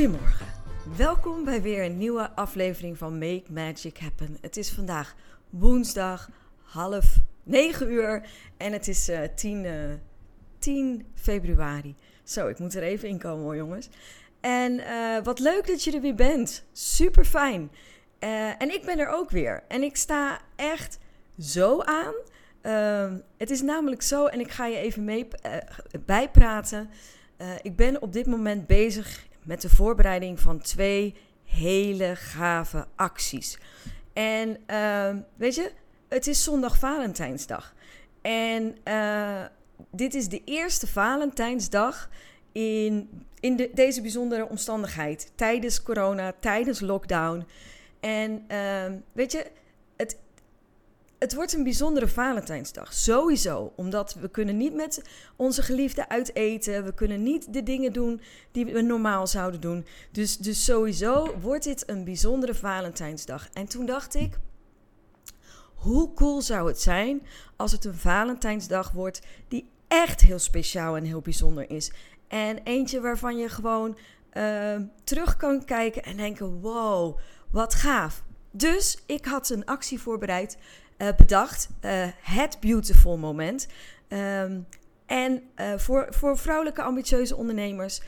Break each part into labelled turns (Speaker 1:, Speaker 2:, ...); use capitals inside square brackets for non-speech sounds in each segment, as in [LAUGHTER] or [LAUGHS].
Speaker 1: Goedemorgen. Welkom bij weer een nieuwe aflevering van Make Magic Happen. Het is vandaag woensdag half 9 uur en het is uh, 10, uh, 10 februari. Zo, ik moet er even in komen hoor jongens. En uh, wat leuk dat je er weer bent. Super fijn. Uh, en ik ben er ook weer. En ik sta echt zo aan. Uh, het is namelijk zo, en ik ga je even mee uh, bijpraten. ik ben op dit moment bezig met de voorbereiding van twee hele gave acties. En ehm, weet je, het is zondag Valentijnsdag. En dit is de eerste Valentijnsdag in, in de, deze bijzondere omstandigheid. Tijdens corona, tijdens lockdown. En uh, weet je, het wordt een bijzondere Valentijnsdag. Sowieso. Omdat we kunnen niet met onze geliefden uit eten. We kunnen niet de dingen doen die we normaal zouden doen. Dus, dus sowieso wordt dit een bijzondere Valentijnsdag. En toen dacht ik, hoe cool zou het zijn als het een Valentijnsdag wordt die echt heel speciaal en heel bijzonder is. En eentje waarvan je gewoon uh, terug kan kijken en denken: wow, wat gaaf. Dus ik had een actie voorbereid, uh, bedacht. Uh, het Beautiful Moment. Um, en uh, voor, voor vrouwelijke ambitieuze ondernemers.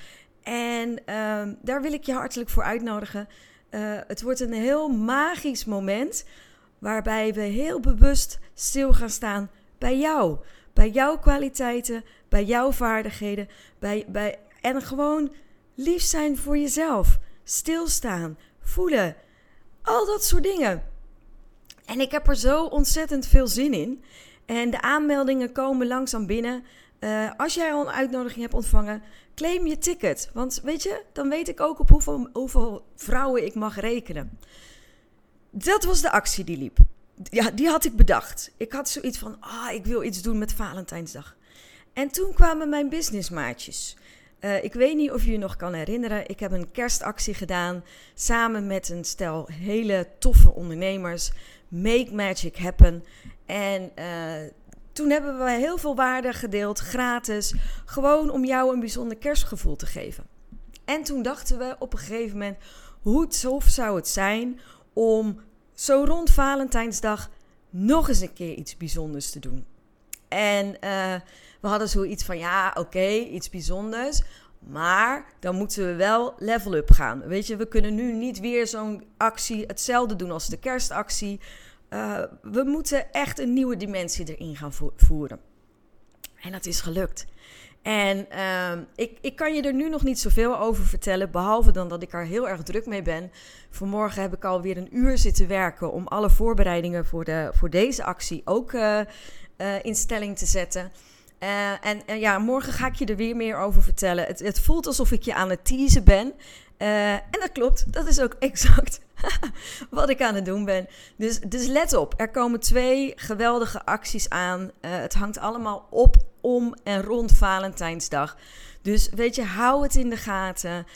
Speaker 1: En um, daar wil ik je hartelijk voor uitnodigen. het wordt een heel magisch moment. Waarbij we heel bewust stil gaan staan bij jou. Bij jouw kwaliteiten, bij jouw vaardigheden. Bij, bij, en gewoon lief zijn voor jezelf. Stilstaan, voelen. Al dat soort dingen. En ik heb er zo ontzettend veel zin in. En de aanmeldingen komen langzaam binnen. Uh, als jij al een uitnodiging hebt ontvangen, claim je ticket. Want weet je, dan weet ik ook op hoeveel, vrouwen ik mag rekenen. Dat was de actie die liep. Ja, die had ik bedacht. Ik had zoiets van, ah, oh, ik wil iets doen met Valentijnsdag. En toen kwamen mijn businessmaatjes. Uh, ik weet niet of je je nog kan herinneren. Ik heb een kerstactie gedaan samen met een stel hele toffe ondernemers. Make Magic Happen. En uh, toen hebben we heel veel waarde gedeeld, gratis. Gewoon om jou een bijzonder kerstgevoel te geven. En toen dachten we op een gegeven moment: hoe tof zou het zijn om zo rond Valentijnsdag nog eens een keer iets bijzonders te doen? En uh, we hadden zoiets van, ja, oké, iets bijzonders. Maar dan moeten we wel level up gaan. Weet je, we kunnen nu niet weer zo'n actie hetzelfde doen als de kerstactie. Uh, we moeten echt een nieuwe dimensie erin gaan voeren. En dat is gelukt. En uh, ik, ik kan je er nu nog niet zoveel over vertellen, behalve dan dat ik er heel erg druk mee ben. Vanmorgen heb ik alweer een uur zitten werken om alle voorbereidingen voor, de, voor deze actie ook uh, uh, in stelling te zetten. Uh, en, en, ja, morgen ga ik je er weer meer over vertellen. Het, het voelt alsof ik je aan het teasen ben. Uh, en dat klopt, dat is ook [LAUGHS] exact wat ik aan het doen ben. Dus, dus let op, er komen twee geweldige acties aan. Het hangt allemaal op, om en rond Valentijnsdag. Dus weet je, hou het in de gaten.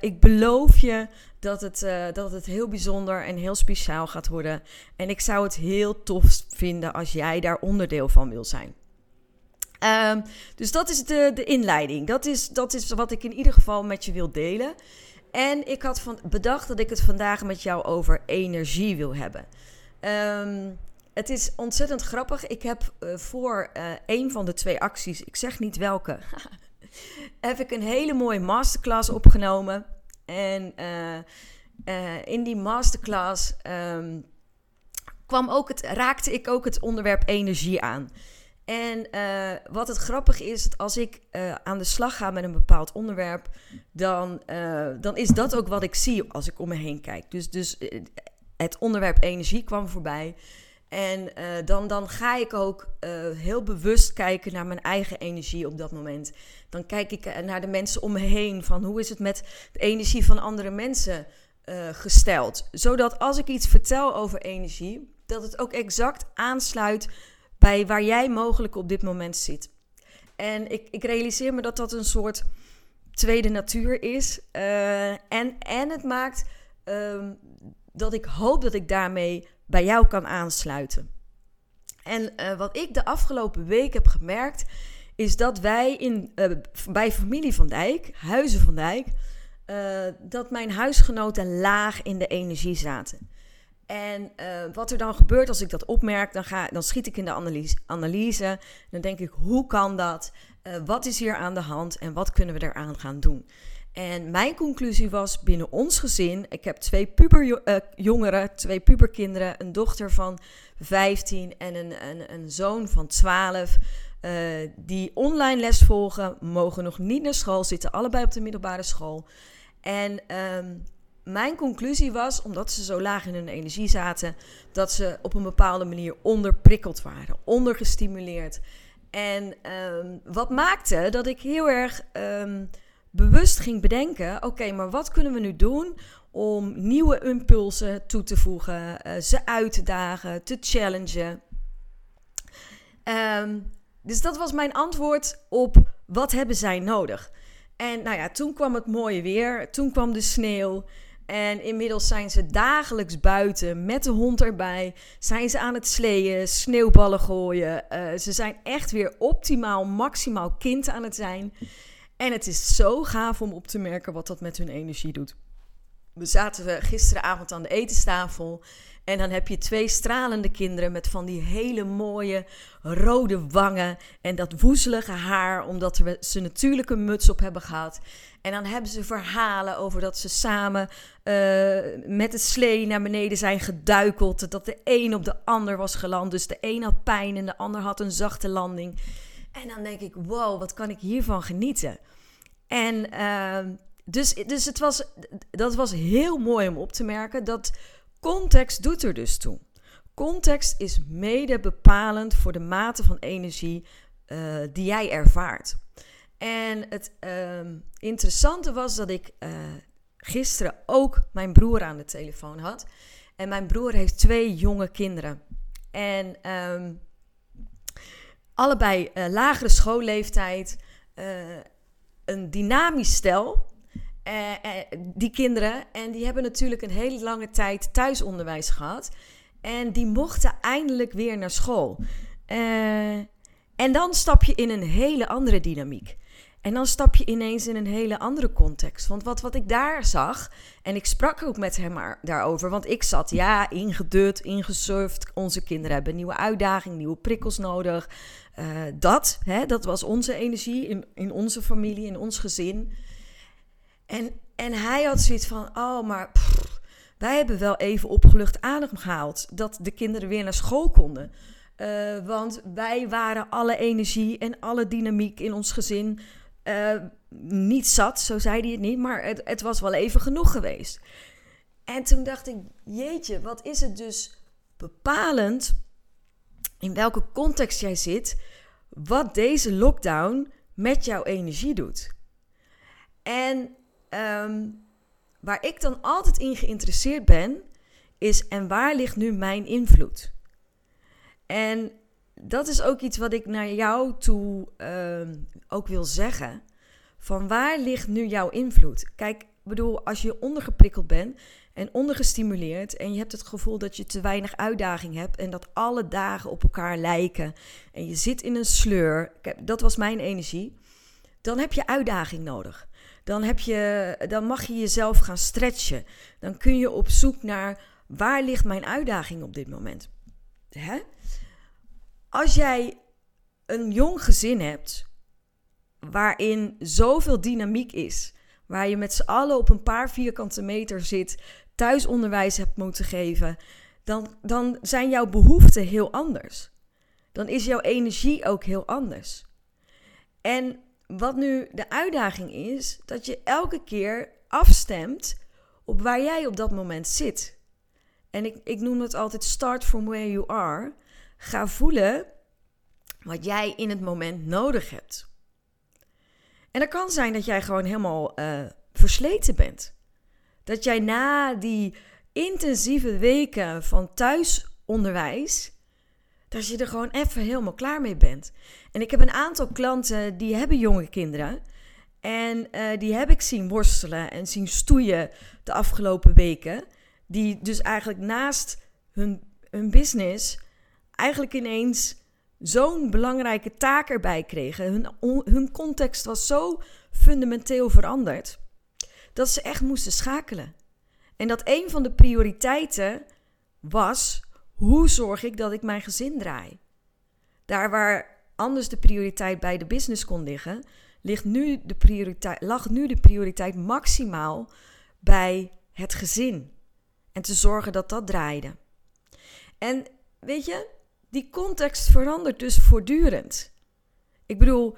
Speaker 1: ik beloof je dat het, dat het heel bijzonder en heel speciaal gaat worden. En ik zou het heel tof vinden als jij daar onderdeel van wil zijn. Um, dus dat is de, de inleiding. Dat is, dat is wat ik in ieder geval met je wil delen. En ik had van, bedacht dat ik het vandaag met jou over energie wil hebben. Um, het is ontzettend grappig. Ik heb uh, voor uh, een van de twee acties, ik zeg niet welke, [LAUGHS] heb ik een hele mooie masterclass opgenomen. En uh, in die masterclass um, kwam ook het, raakte ik ook het onderwerp energie aan. En uh, wat het grappig is, als ik uh, aan de slag ga met een bepaald onderwerp, dan, uh, dan is dat ook wat ik zie als ik om me heen kijk. Dus, dus het onderwerp energie kwam voorbij. En dan, dan ga ik ook heel bewust kijken naar mijn eigen energie op dat moment. Dan kijk ik naar de mensen om me heen. Van hoe is het met de energie van andere mensen gesteld? Zodat als ik iets vertel over energie, dat het ook exact aansluit bij waar jij mogelijk op dit moment zit. En ik, ik realiseer me dat dat een soort tweede natuur is. en, en het maakt um, dat ik hoop dat ik daarmee bij jou kan aansluiten. En uh, wat ik de afgelopen week heb gemerkt, is dat wij in, uh, bij familie van Dijk, Huizen van Dijk, dat mijn huisgenoten laag in de energie zaten. En wat er dan gebeurt als ik dat opmerk, dan, ga, dan schiet ik in de analyse. analyse dan denk ik, hoe kan dat? wat is hier aan de hand en wat kunnen we eraan gaan doen? En mijn conclusie was binnen ons gezin, ik heb twee puberjongeren, uh, twee puberkinderen, een dochter van 15 en een, een, een zoon van 12, uh, die online les volgen, mogen nog niet naar school, zitten allebei op de middelbare school. En um, mijn conclusie was, omdat ze zo laag in hun energie zaten, dat ze op een bepaalde manier onderprikkeld waren, ondergestimuleerd. En um, wat maakte dat ik heel erg... Um, bewust ging bedenken: oké, maar wat kunnen we nu doen om nieuwe impulsen toe te voegen, uh, ze uit te dagen, te challengen? Um, dus dat was mijn antwoord op wat hebben zij nodig. En nou ja, toen kwam het mooie weer, toen kwam de sneeuw. En inmiddels zijn ze dagelijks buiten met de hond erbij. Zijn ze aan het sleeën, sneeuwballen gooien. Uh, ze zijn echt weer optimaal, maximaal kind aan het zijn. En het is zo gaaf om op te merken wat dat met hun energie doet. We zaten gisteravond aan de etenstafel. En dan heb je twee stralende kinderen met van die hele mooie rode wangen. En dat woezelige haar, omdat ze natuurlijk een muts op hebben gehad. En dan hebben ze verhalen over dat ze samen uh, met het slee naar beneden zijn geduikeld. Dat de een op de ander was geland. Dus de een had pijn en de ander had een zachte landing. En dan denk ik, wow, wat kan ik hiervan genieten? En uh, dus, dus het was, dat was heel mooi om op te merken. Dat context doet er dus toe. Context is mede bepalend voor de mate van energie uh, die jij ervaart. En het uh, interessante was dat ik uh, gisteren ook mijn broer aan de telefoon had. En mijn broer heeft twee jonge kinderen. En um, allebei lagere schoolleeftijd een dynamisch stel. Uh, uh, die kinderen. En die hebben natuurlijk een hele lange tijd thuisonderwijs gehad. En die mochten eindelijk weer naar school. Uh, en dan stap je in een hele andere dynamiek. En dan stap je ineens in een hele andere context. Want wat, wat ik daar zag, en ik sprak ook met hem daarover, want ik zat ja, ingedut, ingesurfd. Onze kinderen hebben nieuwe uitdaging, nieuwe prikkels nodig. Uh, dat, hè, dat was onze energie in, in onze familie, in ons gezin. En, en hij had zoiets van: oh, maar wij hebben wel even opgelucht adem gehaald dat de kinderen weer naar school konden. Uh, want wij waren alle energie en alle dynamiek in ons gezin uh, niet zat, zo zei hij het niet, maar het, het was wel even genoeg geweest. En toen dacht ik: jeetje, wat is het dus bepalend in welke context jij zit, wat deze lockdown met jouw energie doet. En um, waar ik dan altijd in geïnteresseerd ben, is en waar ligt nu mijn invloed? En dat is ook iets wat ik naar jou toe uh, ook wil zeggen. Van waar ligt nu jouw invloed? Kijk, bedoel, als je ondergeprikkeld bent en ondergestimuleerd en je hebt het gevoel dat je te weinig uitdaging hebt en dat alle dagen op elkaar lijken en je zit in een sleur, dat was mijn energie, dan heb je uitdaging nodig. Dan, heb je, dan mag je jezelf gaan stretchen. Dan kun je op zoek naar waar ligt mijn uitdaging op dit moment. Hè? Als jij een jong gezin hebt waarin zoveel dynamiek is, waar je met z'n allen op een paar vierkante meter zit, thuisonderwijs hebt moeten geven, dan, dan zijn jouw behoeften heel anders. Dan is jouw energie ook heel anders. En wat nu de uitdaging is, dat je elke keer afstemt op waar jij op dat moment zit. En ik, ik noem het altijd start from where you are. Ga voelen wat jij in het moment nodig hebt. En het kan zijn dat jij gewoon helemaal uh, versleten bent. Dat jij na die intensieve weken van thuisonderwijs, dat je er gewoon even helemaal klaar mee bent. En ik heb een aantal klanten die hebben jonge kinderen. En uh, die heb ik zien worstelen en zien stoeien de afgelopen weken. Die dus eigenlijk naast hun, hun business eigenlijk ineens zo'n belangrijke taak erbij kregen. Hun, hun context was zo fundamenteel veranderd dat ze echt moesten schakelen. En dat een van de prioriteiten was: hoe zorg ik dat ik mijn gezin draai? Daar waar anders de prioriteit bij de business kon liggen, ligt nu de prioriteit, lag nu de prioriteit maximaal bij het gezin. En te zorgen dat dat draaide. En weet je, die context verandert dus voortdurend. Ik bedoel,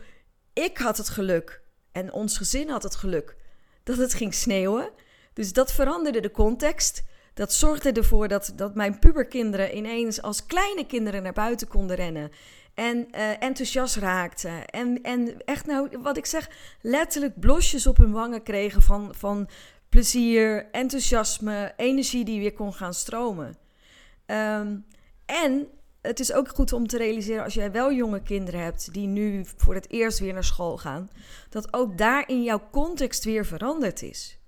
Speaker 1: ik had het geluk en ons gezin had het geluk dat het ging sneeuwen. Dus dat veranderde de context. Dat zorgde ervoor dat, dat mijn puberkinderen ineens als kleine kinderen naar buiten konden rennen. En uh, enthousiast raakten. En, en echt, nou, wat ik zeg, letterlijk blosjes op hun wangen kregen van, van plezier, enthousiasme, energie die weer kon gaan stromen. Um, en het is ook goed om te realiseren als jij wel jonge kinderen hebt die nu voor het eerst weer naar school gaan, dat ook daar in jouw context weer veranderd is.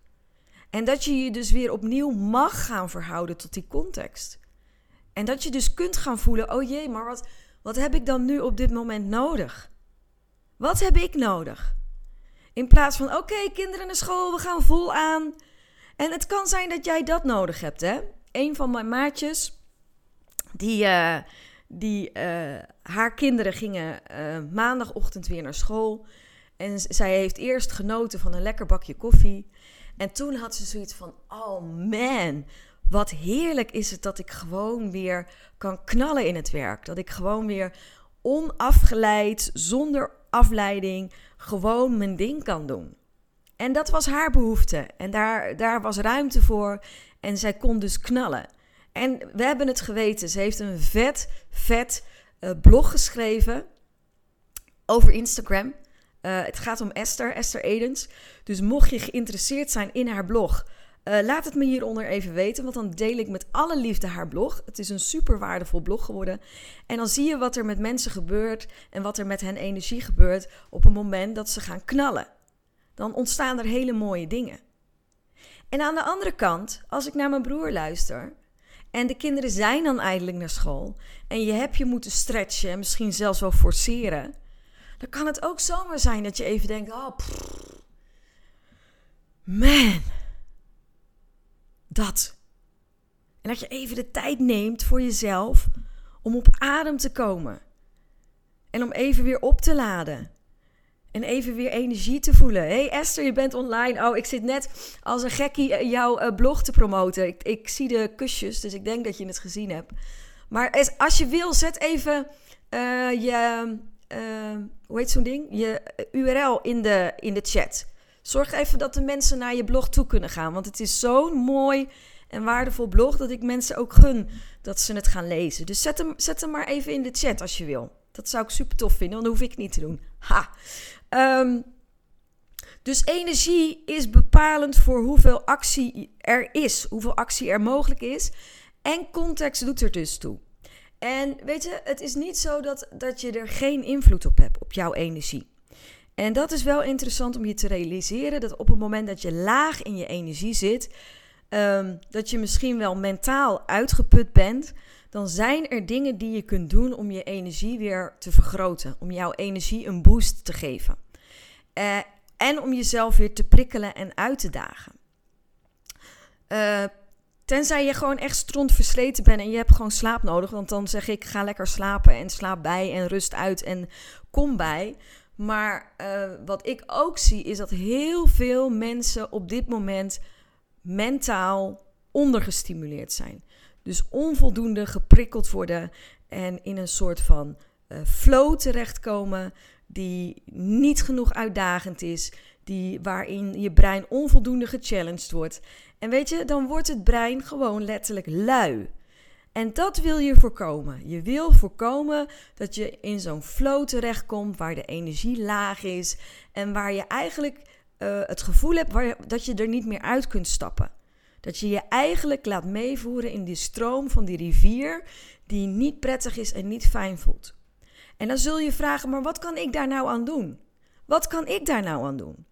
Speaker 1: En dat je je dus weer opnieuw mag gaan verhouden tot die context. En dat je dus kunt gaan voelen: oh jee, maar wat, wat heb ik dan nu op dit moment nodig? Wat heb ik nodig? In plaats van: oké, kinderen naar school, we gaan vol aan. En het kan zijn dat jij dat nodig hebt, hè? Een van mijn maatjes, die, uh, die uh, haar kinderen gingen uh, maandagochtend weer naar school. En zij heeft eerst genoten van een lekker bakje koffie. En toen had ze zoiets van: oh man, wat heerlijk is het dat ik gewoon weer kan knallen in het werk. Dat ik gewoon weer onafgeleid, zonder afleiding, gewoon mijn ding kan doen. En dat was haar behoefte. En daar, daar was ruimte voor. En zij kon dus knallen. En we hebben het geweten. Ze heeft een vet, vet uh, blog geschreven over Instagram. Uh, het gaat om Esther, Esther Edens. Dus mocht je geïnteresseerd zijn in haar blog, uh, laat het me hieronder even weten, want dan deel ik met alle liefde haar blog. Het is een super waardevol blog geworden. En dan zie je wat er met mensen gebeurt en wat er met hen energie gebeurt op het moment dat ze gaan knallen. Dan ontstaan er hele mooie dingen. En aan de andere kant, als ik naar mijn broer luister, en de kinderen zijn dan eindelijk naar school. En je hebt je moeten stretchen en misschien zelfs wel forceren. Dan kan het ook zomaar zijn dat je even denkt: oh, man, dat. En dat je even de tijd neemt voor jezelf om op adem te komen. En om even weer op te laden. En even weer energie te voelen. hey Esther, je bent online. Oh, ik zit net als een gekkie eh, jouw uh, blog te promoten. Ik, ik, zie de kusjes, dus ik denk dat je het gezien hebt. Maar als je wil, zet even uh, je, hoe heet zo'n ding? Je URL in de, in de chat. Zorg even dat de mensen naar je blog toe kunnen gaan. Want het is zo'n mooi en waardevol blog dat ik mensen ook gun dat ze het gaan lezen. Dus zet hem, zet hem maar even in de chat als je wil. Dat zou ik super tof vinden, want dat hoef ik niet te doen. Ha! Um, dus energie is bepalend voor hoeveel actie er is, hoeveel actie er mogelijk is. En context doet er dus toe. En weet je, het is niet zo dat, dat je er geen invloed op hebt, op jouw energie. En dat is wel interessant om je te realiseren dat op het moment dat je laag in je energie zit, um, dat je misschien wel mentaal uitgeput bent, dan zijn er dingen die je kunt doen om je energie weer te vergroten, om jouw energie een boost te geven. Uh, en om jezelf weer te prikkelen en uit te dagen. Uh, tenzij je gewoon echt stront versleten bent en je hebt gewoon slaap nodig. Want dan zeg ik, ga lekker slapen en slaap bij en rust uit en kom bij. Maar uh, wat ik ook zie is dat heel veel mensen op dit moment mentaal ondergestimuleerd zijn. Dus onvoldoende geprikkeld worden en in een soort van uh, flow terechtkomen die niet genoeg uitdagend is, die, waarin je brein onvoldoende gechallenged wordt. En weet je, dan wordt het brein gewoon letterlijk lui. En dat wil je voorkomen. Je wil voorkomen dat je in zo'n flow terechtkomt waar de energie laag is en waar je eigenlijk uh, het gevoel hebt waar, dat je er niet meer uit kunt stappen. Dat je je eigenlijk laat meevoeren in die stroom van die rivier die niet prettig is en niet fijn voelt. En dan zul je vragen, maar wat kan ik daar nou aan doen? Wat kan ik daar nou aan doen?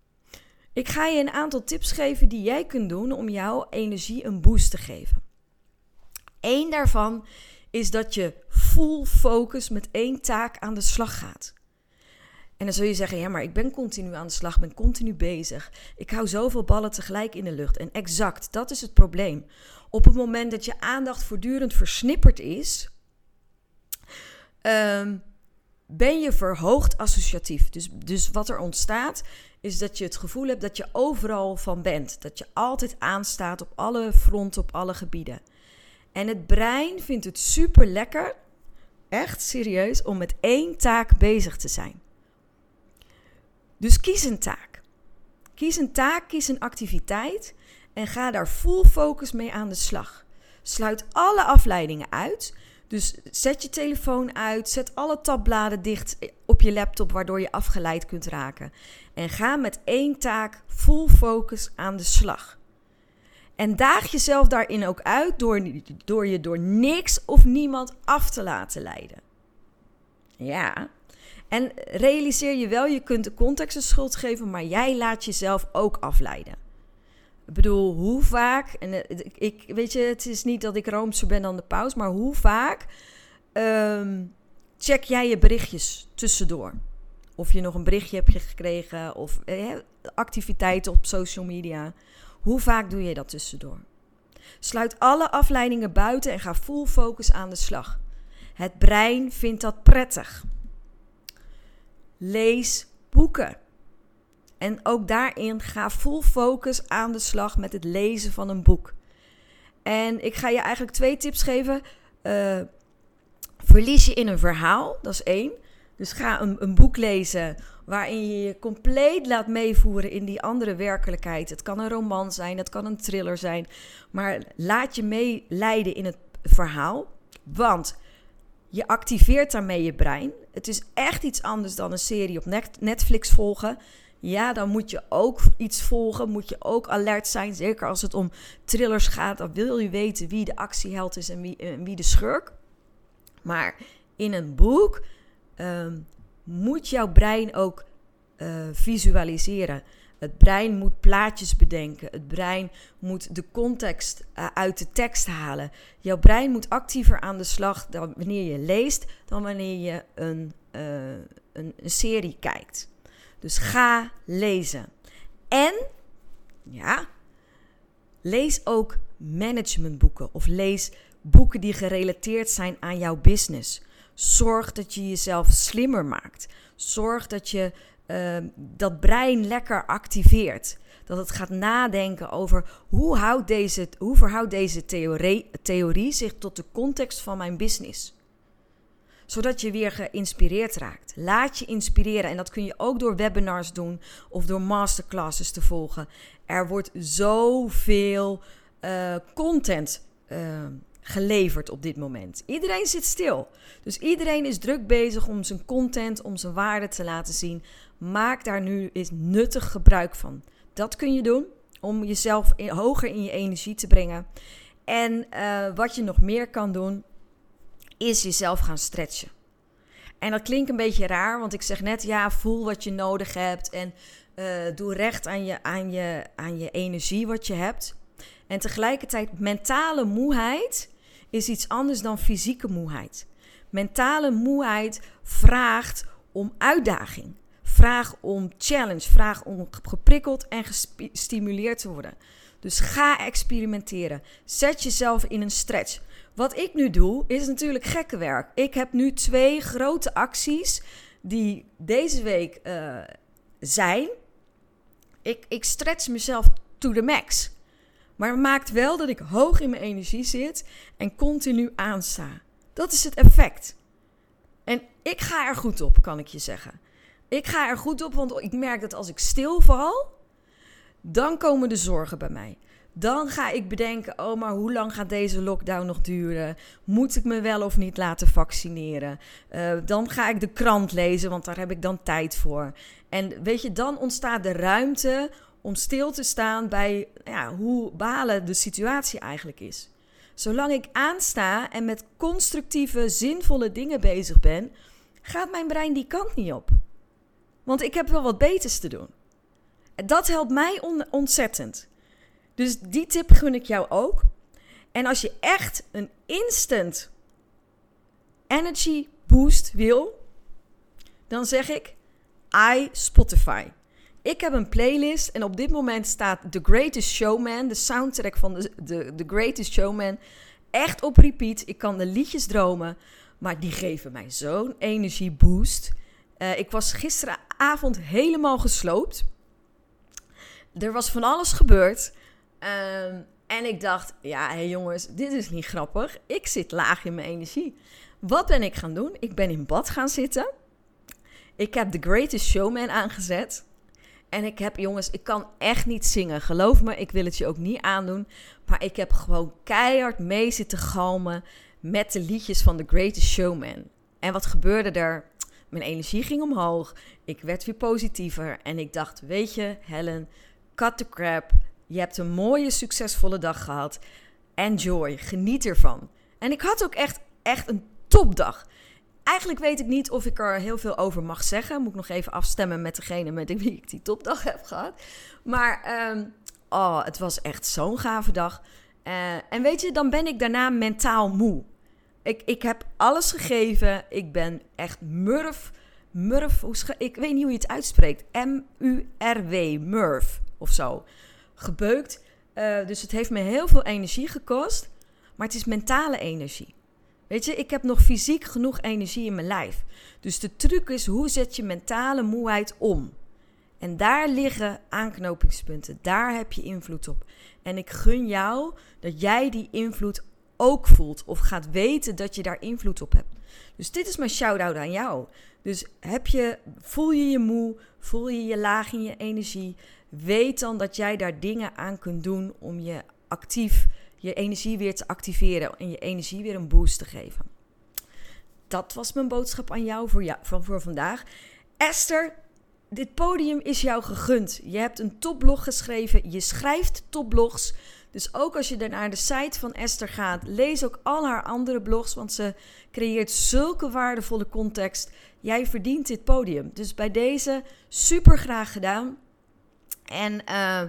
Speaker 1: Ik ga je een aantal tips geven die jij kunt doen om jouw energie een boost te geven. Eén daarvan is dat je full focus met één taak aan de slag gaat. En dan zul je zeggen, ja, maar ik ben continu aan de slag, ben continu bezig. Ik hou zoveel ballen tegelijk in de lucht. En exact, dat is het probleem. Op het moment dat je aandacht voortdurend versnipperd is, um, ben je verhoogd associatief. Dus, dus wat er ontstaat, is dat je het gevoel hebt dat je overal van bent. Dat je altijd aanstaat op alle fronten, op alle gebieden. En het brein vindt het super lekker, echt serieus, om met één taak bezig te zijn. Dus kies een taak. Kies een taak, kies een activiteit en ga daar full focus mee aan de slag. Sluit alle afleidingen uit. Dus zet je telefoon uit, zet alle tabbladen dicht op je laptop waardoor je afgeleid kunt raken. En ga met één taak full focus aan de slag. En daag jezelf daarin ook uit door, door je door niks of niemand af te laten leiden. Ja. En realiseer je wel, je kunt de context een schuld geven, maar jij laat jezelf ook afleiden. Ik bedoel, hoe vaak, en ik, weet je, het is niet dat ik roomser ben dan de paus, maar hoe vaak um, check jij je berichtjes tussendoor? Of je nog een berichtje hebt gekregen, of eh, activiteiten op social media. Hoe vaak doe je dat tussendoor? Sluit alle afleidingen buiten en ga full focus aan de slag. Het brein vindt dat prettig. Lees boeken. En ook daarin ga full focus aan de slag met het lezen van een boek. En ik ga je eigenlijk twee tips geven. Uh, verlies je in een verhaal, dat is één. Dus ga een, een boek lezen waarin je je compleet laat meevoeren in die andere werkelijkheid. Het kan een roman zijn, het kan een thriller zijn. Maar laat je meeleiden in het verhaal. Want je activeert daarmee je brein. Het is echt iets anders dan een serie op Netflix volgen. Ja, dan moet je ook iets volgen. Moet je ook alert zijn. Zeker als het om thrillers gaat. Dan wil je weten wie de actieheld is en wie, en wie de schurk. Maar in een boek Ehm, moet jouw brein ook uh, visualiseren. Het brein moet plaatjes bedenken. Het brein moet de context uh, uit de tekst halen. Jouw brein moet actiever aan de slag dan wanneer je leest, dan wanneer je een, uh, een, een serie kijkt. Dus ga lezen. En, ja, lees ook managementboeken of lees boeken die gerelateerd zijn aan jouw business. Zorg dat je jezelf slimmer maakt. Zorg dat je uh, dat brein lekker activeert. Dat het gaat nadenken over hoe, houdt deze, hoe verhoudt deze theorie, theorie zich tot de context van mijn business. Zodat je weer geïnspireerd raakt. Laat je inspireren. En dat kun je ook door webinars doen of door masterclasses te volgen. Er wordt zoveel uh, content uh, geleverd op dit moment. Iedereen zit stil. Dus iedereen is druk bezig om zijn content, om zijn waarde te laten zien. Maak daar nu eens nuttig gebruik van. Dat kun je doen om jezelf hoger in je energie te brengen. En uh, wat je nog meer kan doen, is jezelf gaan stretchen. En dat klinkt een beetje raar, want ik zeg net, ja, voel wat je nodig hebt en uh, doe recht aan je, aan, je, aan je energie wat je hebt. En tegelijkertijd mentale moeheid is iets anders dan fysieke moeheid. Mentale moeheid vraagt om uitdaging. Vraag om challenge. Vraag om geprikkeld en gestimuleerd te worden. Dus ga experimenteren. Zet jezelf in een stretch. Wat ik nu doe, is natuurlijk gekke werk. Ik heb nu twee grote acties die deze week uh, zijn. Ik, ik stretch mezelf to the max. Maar het maakt wel dat ik hoog in mijn energie zit en continu aansta. Dat is het effect. En ik ga er goed op, kan ik je zeggen. Ik ga er goed op, want ik merk dat als ik stilval, dan komen de zorgen bij mij. Dan ga ik bedenken: oh, maar hoe lang gaat deze lockdown nog duren? Moet ik me wel of niet laten vaccineren? Uh, dan ga ik de krant lezen, want daar heb ik dan tijd voor. En weet je, dan ontstaat de ruimte om stil te staan bij ja, hoe balen de situatie eigenlijk is. Zolang ik aansta en met constructieve, zinvolle dingen bezig ben, gaat mijn brein die kant niet op. Want ik heb wel wat beters te doen. Dat helpt mij ontzettend. Dus die tip gun ik jou ook. En als je echt een instant energy boost wil, dan zeg ik I Spotify. Ik heb een playlist en op dit moment staat The Greatest Showman, de soundtrack van de, The Greatest Showman, echt op repeat. Ik kan de liedjes dromen, maar die geven mij zo'n energieboost. Uh, ik was gisteravond helemaal gesloopt. Er was van alles gebeurd. Ehm, en ik dacht, ja, hé hey jongens, dit is niet grappig. Ik zit laag in mijn energie. Wat ben ik gaan doen? Ik ben in bad gaan zitten. Ik heb The Greatest Showman aangezet. En ik heb, jongens, ik kan echt niet zingen. Geloof me, ik wil het je ook niet aandoen. Maar ik heb gewoon keihard mee zitten galmen met de liedjes van The Greatest Showman. En wat gebeurde er? Mijn energie ging omhoog. Ik werd weer positiever. En ik dacht, weet je, Helen, cut the crap. Je hebt een mooie, succesvolle dag gehad. Enjoy, geniet ervan. En ik had ook echt, echt een topdag. Eigenlijk weet ik niet of ik er heel veel over mag zeggen. Moet ik nog even afstemmen met degene met wie ik die topdag heb gehad. Maar um, oh, het was echt zo'n gave dag. Uh, en weet je, dan ben ik daarna mentaal moe. Ik, ik heb alles gegeven. Ik ben echt murf. Murf, hoe ik weet niet hoe je het uitspreekt. M-U-R-W, murf of zo. Gebeukt. Uh, dus het heeft me heel veel energie gekost. Maar het is mentale energie. Weet je, ik heb nog fysiek genoeg energie in mijn lijf. Dus de truc is, hoe zet je mentale moeheid om? En daar liggen aanknopingspunten. Daar heb je invloed op. En ik gun jou dat jij die invloed ook voelt. Of gaat weten dat je daar invloed op hebt. Dus dit is mijn shout-out aan jou. Dus heb je, voel je je moe? Voel je je laag in je energie? Weet dan dat jij daar dingen aan kunt doen om je actief je energie weer te activeren en je energie weer een boost te geven. Dat was mijn boodschap aan jou voor, jou, voor, voor vandaag. Esther, dit podium is jou gegund. Je hebt een topblog geschreven. Je schrijft topblogs. Dus ook als je er naar de site van Esther gaat, lees ook al haar andere blogs, want ze creëert zulke waardevolle context. Jij verdient dit podium. Dus bij deze super graag gedaan. En uh,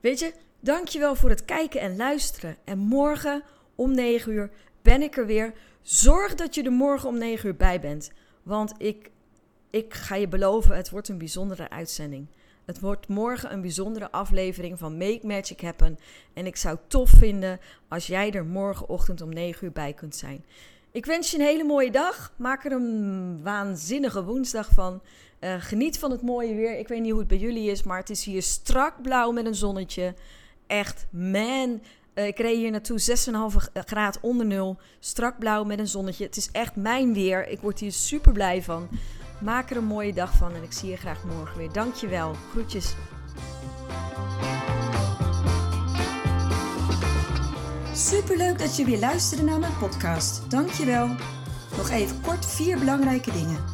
Speaker 1: weet je, Dankjewel voor het kijken en luisteren. En morgen om 9 uur ben ik er weer. Zorg dat je er morgen om 9 uur bij bent. Want ik, ik ga je beloven, het wordt een bijzondere uitzending. Het wordt morgen een bijzondere aflevering van Make Magic Happen. En ik zou het tof vinden als jij er morgenochtend om 9 uur bij kunt zijn. Ik wens je een hele mooie dag. Maak er een waanzinnige woensdag van. Uh, geniet van het mooie weer. Ik weet niet hoe het bij jullie is, maar het is hier strak blauw met een zonnetje echt, man. Uh, ik reed hier naartoe 6,5 graad onder nul. Strak blauw met een zonnetje. Het is echt mijn weer. Ik word hier super blij van. Maak er een mooie dag van en ik zie je graag morgen weer. Dankjewel. Groetjes.
Speaker 2: Superleuk dat je weer luisterde naar mijn podcast. Dankjewel. Nog even kort vier belangrijke dingen.